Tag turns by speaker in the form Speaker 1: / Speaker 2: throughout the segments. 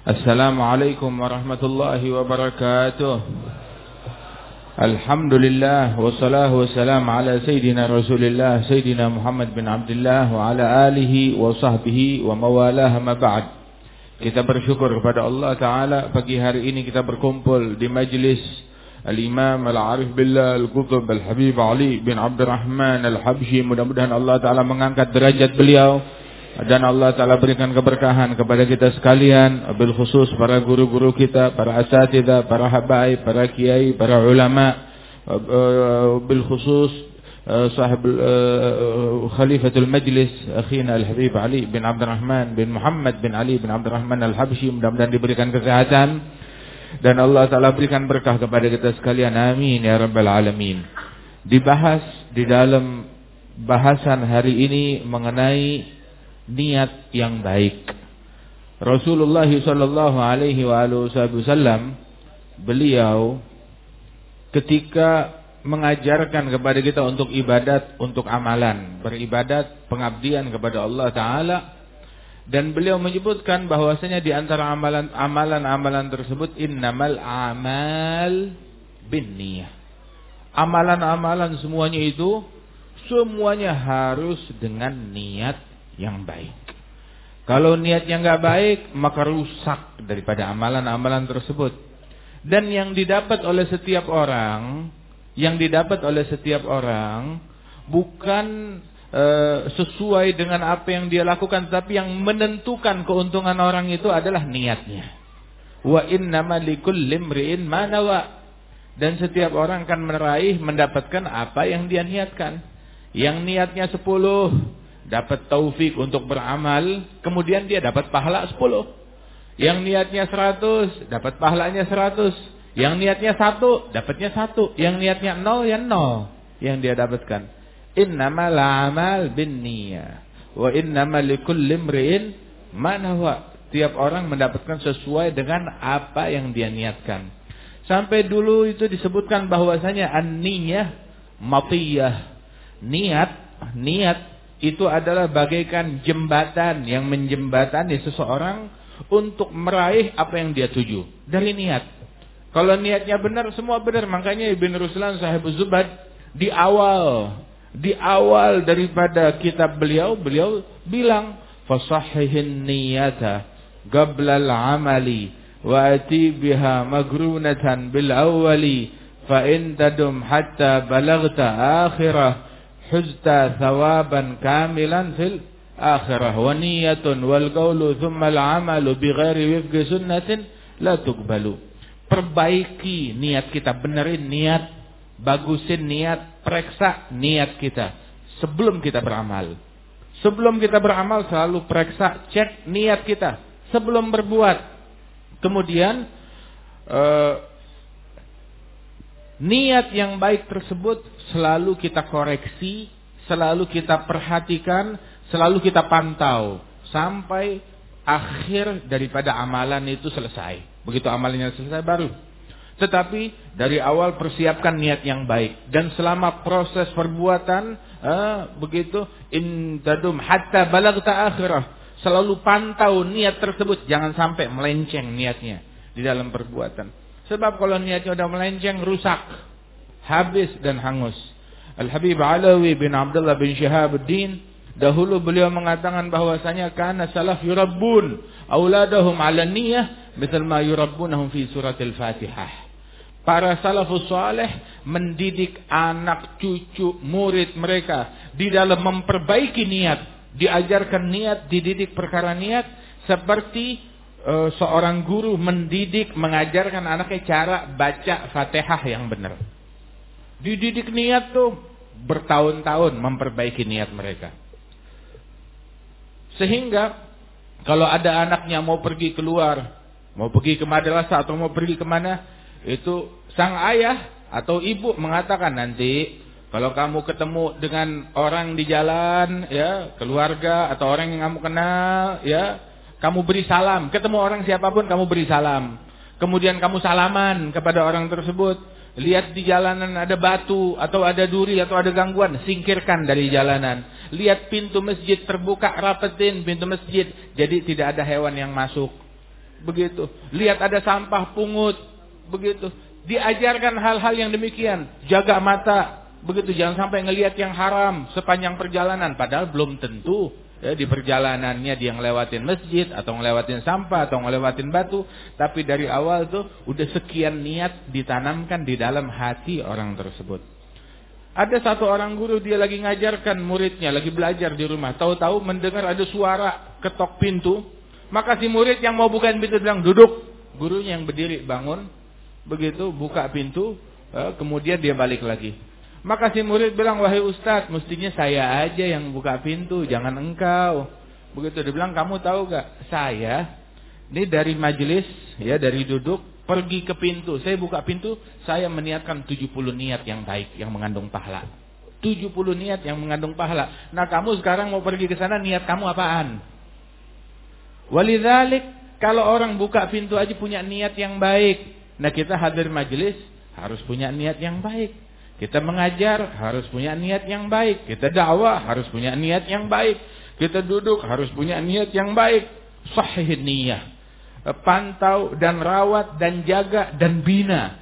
Speaker 1: Assalamualaikum warahmatullahi wabarakatuh. Alhamdulillah Wassalahu wassalam ala Sayyidina Rasulillah Sayyidina Muhammad bin Abdullah Wa ala alihi wa sahbihi wa mawalah ma ba'd. Kita bersyukur kepada Allah Ta'ala Pagi hari ini kita berkumpul di majlis Al-Imam Al-Arif Billah Al-Qutub Al-Habib Ali bin Abdurrahman Al-Habshi Mudah-mudahan Allah Ta'ala mengangkat derajat beliau dan Allah Ta'ala berikan keberkahan kepada kita sekalian Bil khusus para guru-guru kita Para asatidah, para habai, para kiai, para ulama Bil khusus sahib khalifatul majlis Akhina Al-Habib Ali bin Abdurrahman bin Muhammad bin Ali bin Abdurrahman Al-Habshi Mudah-mudahan diberikan kesehatan. Dan Allah Ta'ala berikan berkah kepada kita sekalian. Amin Ya Rabbal Alamin. Dibahas di dalam bahasan hari ini mengenai niat yang baik. Rasulullah sallallahu alaihi wasallam beliau ketika mengajarkan kepada kita untuk ibadat, untuk amalan, beribadat, pengabdian kepada Allah taala dan beliau menyebutkan bahwasanya di antara amalan-amalan tersebut innamal amal binniyah. Amalan-amalan semuanya itu semuanya harus dengan niat yang baik. Kalau niatnya nggak baik, maka rusak daripada amalan-amalan tersebut. Dan yang didapat oleh setiap orang, yang didapat oleh setiap orang bukan e, sesuai dengan apa yang dia lakukan, tapi yang menentukan keuntungan orang itu adalah niatnya. Wa innama likulli imri'in ma Dan setiap orang akan meraih mendapatkan apa yang dia niatkan. Yang niatnya 10, dapat taufik untuk beramal, kemudian dia dapat pahala 10. Yang niatnya 100, dapat pahalanya 100. Yang niatnya 1, dapatnya 1. Yang niatnya 0, ya 0 yang dia dapatkan. Innamal amal bin niyah. Wa innamal likulli imri'in ma Tiap orang mendapatkan sesuai dengan apa yang dia niatkan. Sampai dulu itu disebutkan bahwasanya an-niyah matiyah. Niat, niat itu adalah bagaikan jembatan yang menjembatani seseorang untuk meraih apa yang dia tuju. Dari niat. Kalau niatnya benar semua benar, makanya Ibn Ruslan Sahib Zubad di awal di awal daripada kitab beliau beliau bilang fasahihin niyata qabla al-amali wa ati biha magrunatan bil awwali fa in tadum hatta balagta akhirah huzta thawaban kamilan fil akhirah wa niyatun wal qawlu thumma al amalu bi ghairi wifqi sunnatin la tuqbalu perbaiki niat kita benerin niat bagusin niat periksa niat kita sebelum kita beramal. Sebelum kita beramal selalu periksa cek niat kita sebelum berbuat. Kemudian uh, niat yang baik tersebut selalu kita koreksi, selalu kita perhatikan, selalu kita pantau sampai akhir daripada amalan itu selesai. Begitu amalannya selesai baru. Tetapi dari awal persiapkan niat yang baik dan selama proses perbuatan eh, begitu intadum hatta balagta akhirah selalu pantau niat tersebut jangan sampai melenceng niatnya di dalam perbuatan. Sebab kalau niatnya sudah melenceng rusak habis dan hangus. Al-Habib Alawi bin Abdullah bin Syihabuddin dahulu beliau mengatakan bahwasanya kana salaf yurabbun auladahum ala niyyah misal ma yurabbunahum fi suratil Fatihah. Para salafus saleh mendidik anak cucu murid mereka di dalam memperbaiki niat, diajarkan niat, dididik perkara niat seperti uh, seorang guru mendidik mengajarkan anaknya cara baca Fatihah yang benar. Dididik niat tuh bertahun-tahun memperbaiki niat mereka. Sehingga kalau ada anaknya mau pergi keluar, mau pergi ke madrasah atau mau pergi ke mana, itu sang ayah atau ibu mengatakan nanti kalau kamu ketemu dengan orang di jalan, ya keluarga atau orang yang kamu kenal, ya kamu beri salam. Ketemu orang siapa pun kamu beri salam. Kemudian kamu salaman kepada orang tersebut Lihat di jalanan ada batu atau ada duri atau ada gangguan, singkirkan dari jalanan. Lihat pintu masjid terbuka, rapetin pintu masjid. Jadi tidak ada hewan yang masuk. begitu. Lihat ada sampah pungut, begitu. Diajarkan hal-hal yang demikian, jaga mata, begitu jangan sampai ngelihat yang haram sepanjang perjalanan padahal belum tentu ya, di perjalanannya dia ngelewatin masjid atau ngelewatin sampah atau ngelewatin batu. Tapi dari awal tuh udah sekian niat ditanamkan di dalam hati orang tersebut. Ada satu orang guru dia lagi ngajarkan muridnya lagi belajar di rumah. Tahu-tahu mendengar ada suara ketok pintu. Maka si murid yang mau buka pintu bilang duduk. Gurunya yang berdiri bangun begitu buka pintu eh, kemudian dia balik lagi maka si murid bilang, wahai ustadz, mestinya saya aja yang buka pintu, jangan engkau. Begitu dia bilang, kamu tahu gak? Saya, ini dari majelis, ya dari duduk, pergi ke pintu. Saya buka pintu, saya meniatkan 70 niat yang baik, yang mengandung pahala. 70 niat yang mengandung pahala. Nah kamu sekarang mau pergi ke sana, niat kamu apaan? Walidhalik, kalau orang buka pintu aja punya niat yang baik. Nah kita hadir majelis, harus punya niat yang baik. Kita mengajar harus punya niat yang baik. Kita dakwah harus punya niat yang baik. Kita duduk harus punya niat yang baik. Sahih niyah. Pantau dan rawat dan jaga dan bina.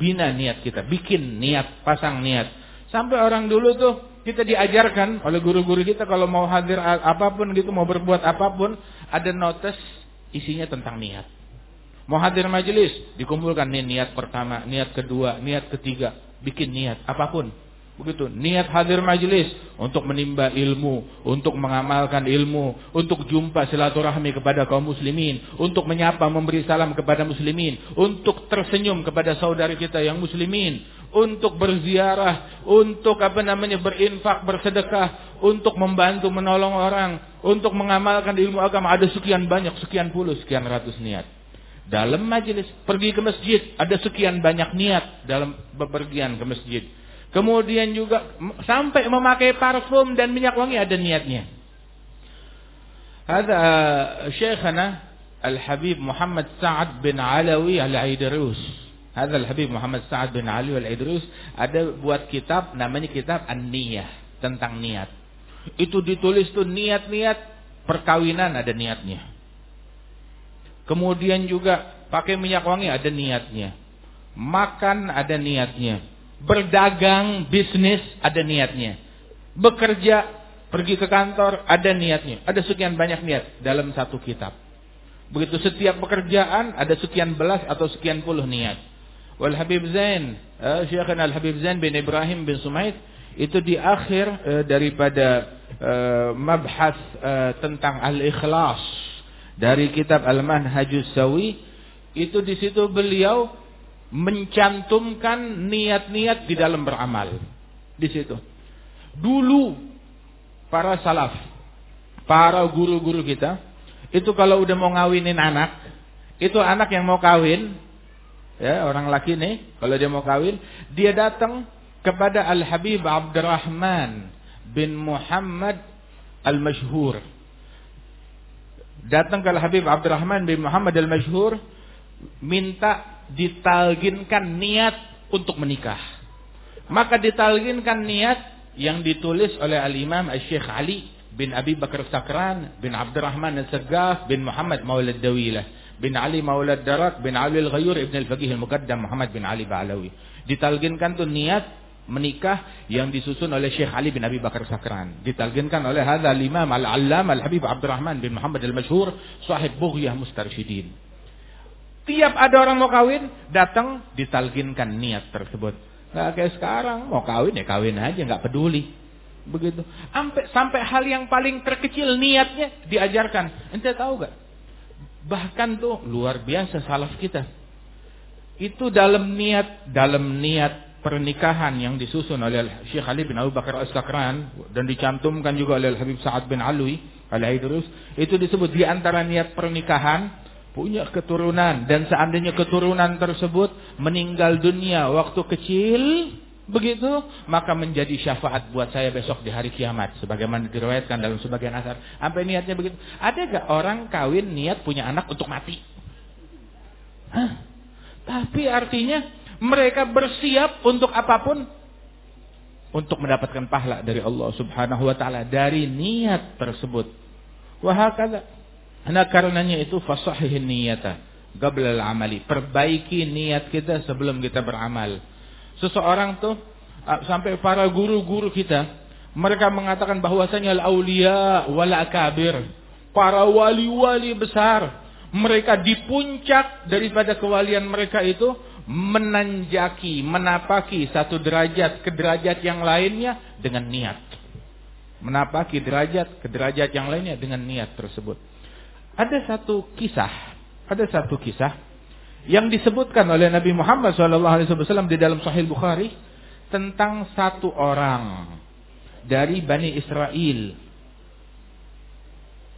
Speaker 1: Bina niat kita. Bikin niat, pasang niat. Sampai orang dulu tuh kita diajarkan oleh guru-guru kita kalau mau hadir apa pun gitu, mau berbuat apa pun, ada notes isinya tentang niat. Mau hadir majelis, dikumpulkan nih niat pertama, niat kedua, niat ketiga, bikin niat apa pun. Begitu, niat hadir majelis untuk menimba ilmu, untuk mengamalkan ilmu, untuk jumpa silaturahmi kepada kaum muslimin, untuk menyapa memberi salam kepada muslimin, untuk tersenyum kepada saudari kita yang muslimin, untuk berziarah, untuk apa namanya berinfak, bersedekah, untuk membantu menolong orang, untuk mengamalkan ilmu agama. Ada sekian banyak, sekian puluh, sekian ratus niat dalam majelis, pergi ke masjid, ada sekian banyak niat dalam bepergian ke masjid. Kemudian juga sampai memakai parfum dan minyak wangi ada niatnya. Ada Syekhana Al-Habib Muhammad Sa'ad bin Alawi Al-Aidrus. Ada Al-Habib Muhammad Sa'ad bin Alawi Al-Aidrus ada buat kitab namanya kitab An-Niyah tentang niat. Itu ditulis tuh niat-niat perkawinan ada niatnya. Kemudian juga pakai minyak wangi ada niatnya. Makan ada niatnya. Berdagang, bisnis ada niatnya. Bekerja, pergi ke kantor ada niatnya. Ada sekian banyak niat dalam satu kitab. Begitu setiap pekerjaan ada sekian belas atau sekian puluh niat. Wal Habib Zain, uh, Syekhana Al Habib Zain bin Ibrahim bin Sumaid itu di akhir uh, daripada uh, mabhas tentang al-ikhlas dari kitab Al-Manhajus Sawi itu di situ beliau mencantumkan niat-niat di dalam beramal. Di situ. Dulu para salaf, para guru-guru kita, itu kalau udah mau ngawinin anak, itu anak yang mau kawin, ya orang laki nih, kalau dia mau kawin, dia datang kepada Al Habib Abdurrahman bin Muhammad Al Mashhur datang ke Habib Abdurrahman bin Muhammad al-Majhur minta ditalginkan niat untuk menikah. Maka ditalginkan niat yang ditulis oleh Al-Imam Al-Syekh Ali bin Abi Bakar Sakran bin Abdurrahman Al-Sagaf bin Muhammad Maulad Dawilah bin Ali Maulad Darak bin Ali Al-Ghayur Ibn Al-Faqih Al-Muqaddam Muhammad bin Ali Ba'alawi. Ditalginkan tuh niat menikah yang disusun oleh Syekh Ali bin Abi Bakar Sakran. Ditalginkan oleh hadha al-imam al-allam al-habib Abdurrahman bin Muhammad al-Mashhur sahib Bughyah Mustarsyidin. Tiap ada orang mau kawin, datang ditalginkan niat tersebut. Gak kayak sekarang, mau kawin ya kawin aja, nggak peduli. Begitu. Sampai sampai hal yang paling terkecil niatnya diajarkan. Ente tahu gak? Bahkan tuh luar biasa salaf kita. Itu dalam niat, dalam niat pernikahan yang disusun oleh Syekh Ali bin Abu Bakar As-Sakran dan dicantumkan juga oleh Habib Sa'ad bin Alwi al-Haidrus itu disebut di antara niat pernikahan punya keturunan dan seandainya keturunan tersebut meninggal dunia waktu kecil begitu maka menjadi syafaat buat saya besok di hari kiamat sebagaimana diriwayatkan dalam sebagian asar. Sampai niatnya begitu. Ada gak orang kawin niat punya anak untuk mati? Hah? tapi artinya mereka bersiap untuk apa pun untuk mendapatkan pahala dari Allah Subhanahu wa taala dari niat tersebut. Wahakala. Nah karenanya itu fasahihin niyata gablal amali. Perbaiki niat kita sebelum kita beramal. Seseorang tuh sampai para guru-guru kita mereka mengatakan bahwasanya al-auliya wal akabir, para wali-wali besar, mereka di puncak daripada kewalian mereka itu menanjaki, menapaki satu derajat ke derajat yang lainnya dengan niat. Menapaki derajat ke derajat yang lainnya dengan niat tersebut. Ada satu kisah, ada satu kisah yang disebutkan oleh Nabi Muhammad SAW di dalam Sahih Bukhari tentang satu orang dari Bani Israel.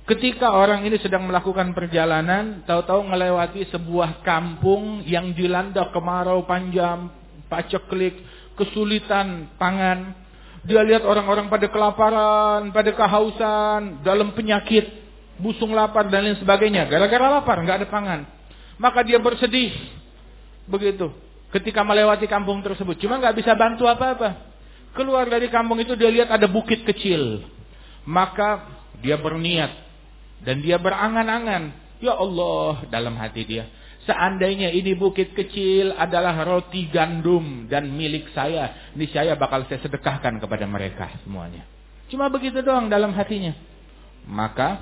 Speaker 1: Ketika orang ini sedang melakukan perjalanan, tahu-tahu melewati sebuah kampung yang dilanda kemarau panjang, paceklik, kesulitan pangan. Dia lihat orang-orang pada kelaparan, pada kehausan, dalam penyakit, busung lapar dan lain sebagainya. Gara-gara lapar, nggak ada pangan. Maka dia bersedih. Begitu. Ketika melewati kampung tersebut. Cuma nggak bisa bantu apa-apa. Keluar dari kampung itu dia lihat ada bukit kecil. Maka dia berniat. Dan dia berangan-angan. Ya Allah dalam hati dia. Seandainya ini bukit kecil adalah roti gandum dan milik saya. Ini saya bakal saya sedekahkan kepada mereka semuanya. Cuma begitu doang dalam hatinya. Maka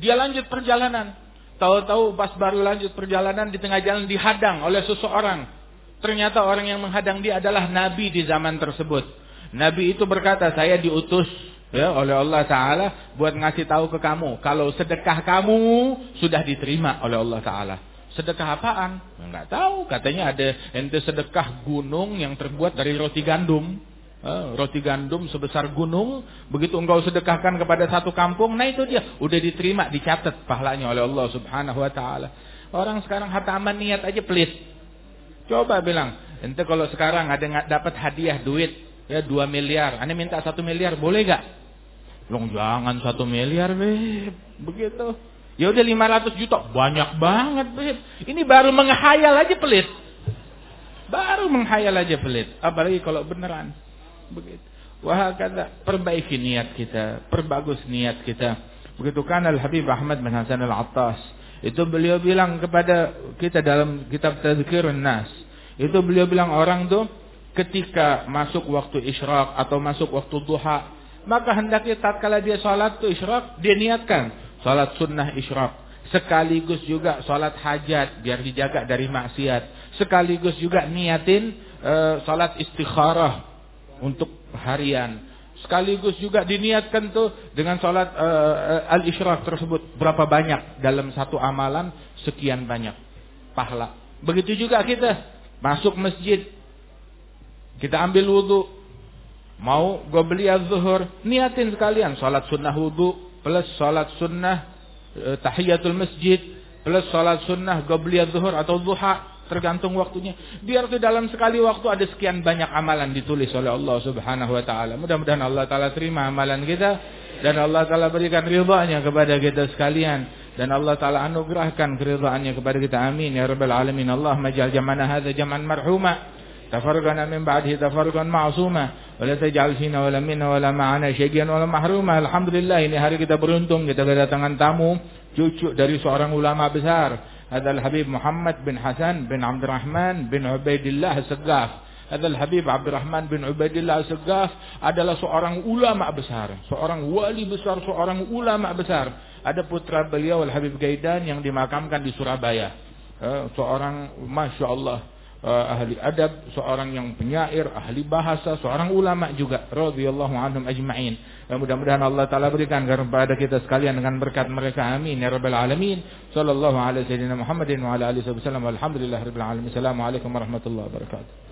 Speaker 1: dia lanjut perjalanan. Tahu-tahu pas baru lanjut perjalanan di tengah jalan dihadang oleh seseorang Ternyata orang yang menghadang dia adalah nabi di zaman tersebut. Nabi itu berkata, saya diutus ya oleh Allah taala buat ngasih tahu ke kamu kalau sedekah kamu sudah diterima oleh Allah taala. Sedekah apaan? Enggak tahu, katanya ada ente sedekah gunung yang terbuat dari roti gandum. roti gandum sebesar gunung, begitu engkau sedekahkan kepada satu kampung, nah itu dia, udah diterima, dicatat pahalanya oleh Allah Subhanahu wa taala. Orang sekarang hataman niat aja pelit. Coba bilang, ente kalau sekarang ada dapat hadiah duit ya 2 miliar, ane minta satu miliar boleh gak? Long jangan satu miliar beb, begitu. Ya udah 500 juta, banyak banget beb. Ini baru menghayal aja pelit. Baru menghayal aja pelit, apalagi kalau beneran. Begitu. Wah kata perbaiki niat kita, perbagus niat kita. Begitu kan Al Habib Ahmad bin Hasan Al Attas itu beliau bilang kepada kita dalam kitab Tazkirun Nas. Itu beliau bilang orang tuh ketika masuk waktu isyraq atau masuk waktu duha, maka hendaknya tatkala dia sholat tuh isyraq, dia niatkan sholat sunnah isyraq. Sekaligus juga sholat hajat biar dijaga dari maksiat. Sekaligus juga niatin uh, sholat istikharah untuk harian sekaligus juga diniatkan tuh dengan sholat uh, al-isyraq tersebut berapa banyak dalam satu amalan sekian banyak pahala. Begitu juga kita masuk masjid kita ambil wudhu mau gue beli az-zuhur niatin sekalian sholat sunnah wudhu plus sholat sunnah uh, tahiyatul masjid plus sholat sunnah gue beli az-zuhur atau duha tergantung waktunya. Biar di dalam sekali waktu ada sekian banyak amalan ditulis oleh Allah Subhanahu wa taala. Mudah-mudahan Allah taala terima amalan kita dan Allah taala berikan ridha-Nya kepada kita sekalian dan Allah taala anugerahkan keridhaannya kepada kita. Amin ya rabbal alamin. Allah majal jamana hadza jaman marhuma. تفرقنا من بعده تفرقا معصوما ولا تجعل فينا ولا منا ولا معنا شيئا ولا محروما Alhamdulillah ini hari kita beruntung kita kedatangan tamu cucu dari seorang ulama besar هذا الحبيب محمد بن حسن بن عبد الرحمن بن عبيد الله السقاف هذا الحبيب عبد الرحمن bin Ubaidillah Segaf adalah seorang ulama besar, seorang wali besar, seorang ulama besar. Ada putra beliau Al Habib Gaidan yang dimakamkan di Surabaya. Seorang masya Allah uh, ahli adab, seorang yang penyair, ahli bahasa, seorang ulama juga radhiyallahu anhum ajma'in. Mudah-mudahan Allah taala berikan kepada kita sekalian dengan berkat mereka. Amin ya rabbal alamin. Sallallahu alaihi wa alamin. Assalamualaikum warahmatullahi wabarakatuh.